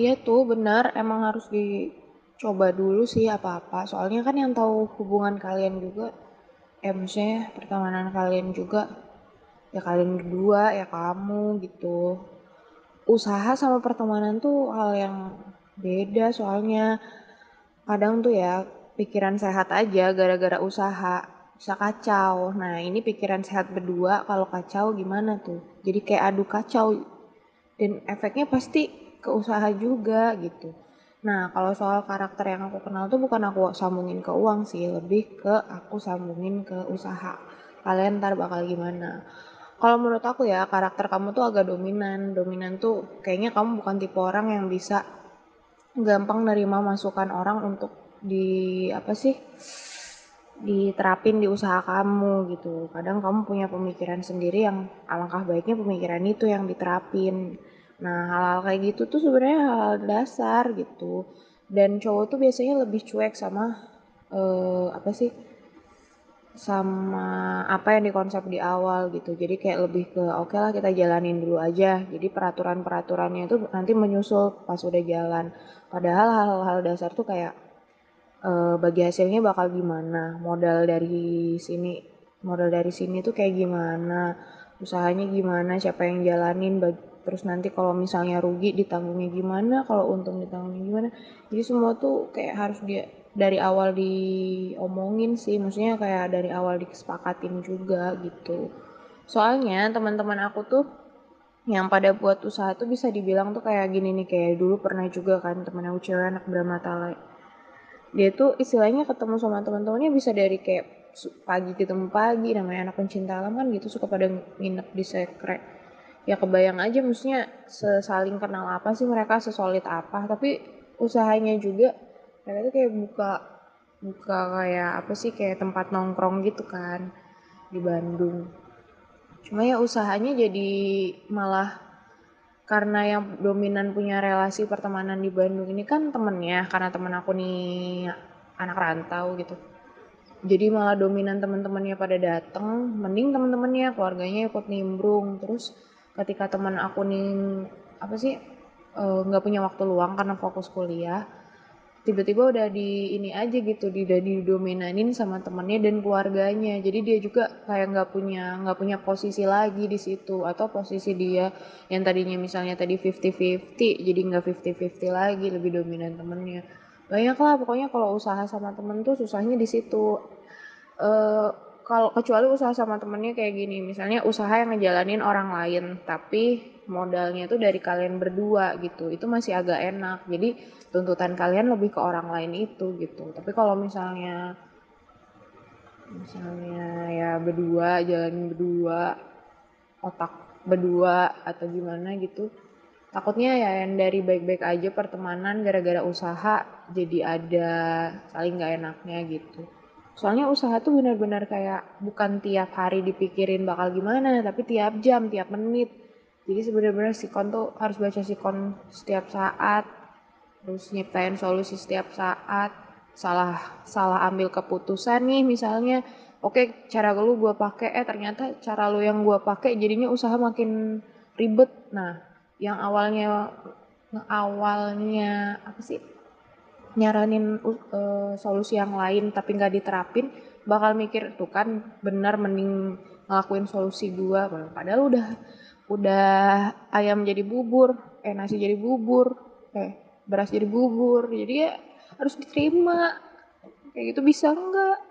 Iya tuh benar, emang harus dicoba dulu sih apa-apa. Soalnya kan yang tahu hubungan kalian juga, eh maksudnya pertemanan kalian juga, ya kalian berdua, ya kamu gitu. Usaha sama pertemanan tuh hal yang beda soalnya. Kadang tuh ya pikiran sehat aja gara-gara usaha bisa kacau. Nah ini pikiran sehat berdua kalau kacau gimana tuh? Jadi kayak adu kacau dan efeknya pasti ke usaha juga gitu. Nah, kalau soal karakter yang aku kenal tuh bukan aku sambungin ke uang sih, lebih ke aku sambungin ke usaha. Kalian ntar bakal gimana? Kalau menurut aku ya, karakter kamu tuh agak dominan. Dominan tuh kayaknya kamu bukan tipe orang yang bisa gampang nerima masukan orang untuk di apa sih? diterapin di usaha kamu gitu. Kadang kamu punya pemikiran sendiri yang alangkah baiknya pemikiran itu yang diterapin. Nah, hal-hal kayak gitu tuh sebenarnya hal, dasar gitu. Dan cowok tuh biasanya lebih cuek sama uh, apa sih? sama apa yang dikonsep di awal gitu. Jadi kayak lebih ke oke okay lah kita jalanin dulu aja. Jadi peraturan-peraturannya itu nanti menyusul pas udah jalan. Padahal hal-hal dasar tuh kayak uh, bagi hasilnya bakal gimana, modal dari sini, modal dari sini tuh kayak gimana, usahanya gimana, siapa yang jalanin, bagi, terus nanti kalau misalnya rugi ditanggungnya gimana? Kalau untung ditanggungnya gimana? Jadi semua tuh kayak harus dia dari awal diomongin sih. Maksudnya kayak dari awal disepakatin juga gitu. Soalnya teman-teman aku tuh yang pada buat usaha tuh bisa dibilang tuh kayak gini nih. Kayak dulu pernah juga kan temen aku cewek anak bermata dia tuh istilahnya ketemu sama teman-temannya bisa dari kayak pagi ketemu pagi namanya anak pencinta alam kan gitu suka pada nginep di sekret ya kebayang aja maksudnya sesaling kenal apa sih mereka sesolid apa. Tapi usahanya juga mereka tuh kayak buka buka kayak apa sih kayak tempat nongkrong gitu kan di Bandung. Cuma ya usahanya jadi malah karena yang dominan punya relasi pertemanan di Bandung ini kan temennya karena temen aku nih anak rantau gitu. Jadi malah dominan teman-temannya pada dateng mending teman-temannya keluarganya ikut nimbrung. Terus ketika teman aku nih apa sih eh, nggak uh, punya waktu luang karena fokus kuliah tiba-tiba udah di ini aja gitu udah didominanin sama temennya dan keluarganya. Jadi dia juga kayak nggak punya nggak punya posisi lagi di situ. Atau posisi dia yang tadinya misalnya tadi 50-50 jadi nggak 50-50 lagi lebih dominan temennya. Banyak lah pokoknya kalau usaha sama temen tuh susahnya di situ. Uh, kalau kecuali usaha sama temennya kayak gini misalnya usaha yang ngejalanin orang lain tapi modalnya itu dari kalian berdua gitu itu masih agak enak. Jadi tuntutan kalian lebih ke orang lain itu gitu. Tapi kalau misalnya misalnya ya berdua jalan berdua otak berdua atau gimana gitu takutnya ya yang dari baik-baik aja pertemanan gara-gara usaha jadi ada saling gak enaknya gitu soalnya usaha tuh benar-benar kayak bukan tiap hari dipikirin bakal gimana tapi tiap jam tiap menit. Jadi sebenarnya sikon tuh harus baca sikon setiap saat terus nyiptain solusi setiap saat. Salah salah ambil keputusan nih misalnya oke cara lu gue pakai. Eh ternyata cara lu yang gue pakai jadinya usaha makin ribet. Nah yang awalnya awalnya apa sih nyaranin uh, solusi yang lain tapi nggak diterapin bakal mikir tuh kan benar mending ngelakuin solusi gua. Padahal udah udah ayam jadi bubur eh nasi jadi bubur eh beras jadi bubur. Jadi ya harus diterima. Kayak gitu bisa enggak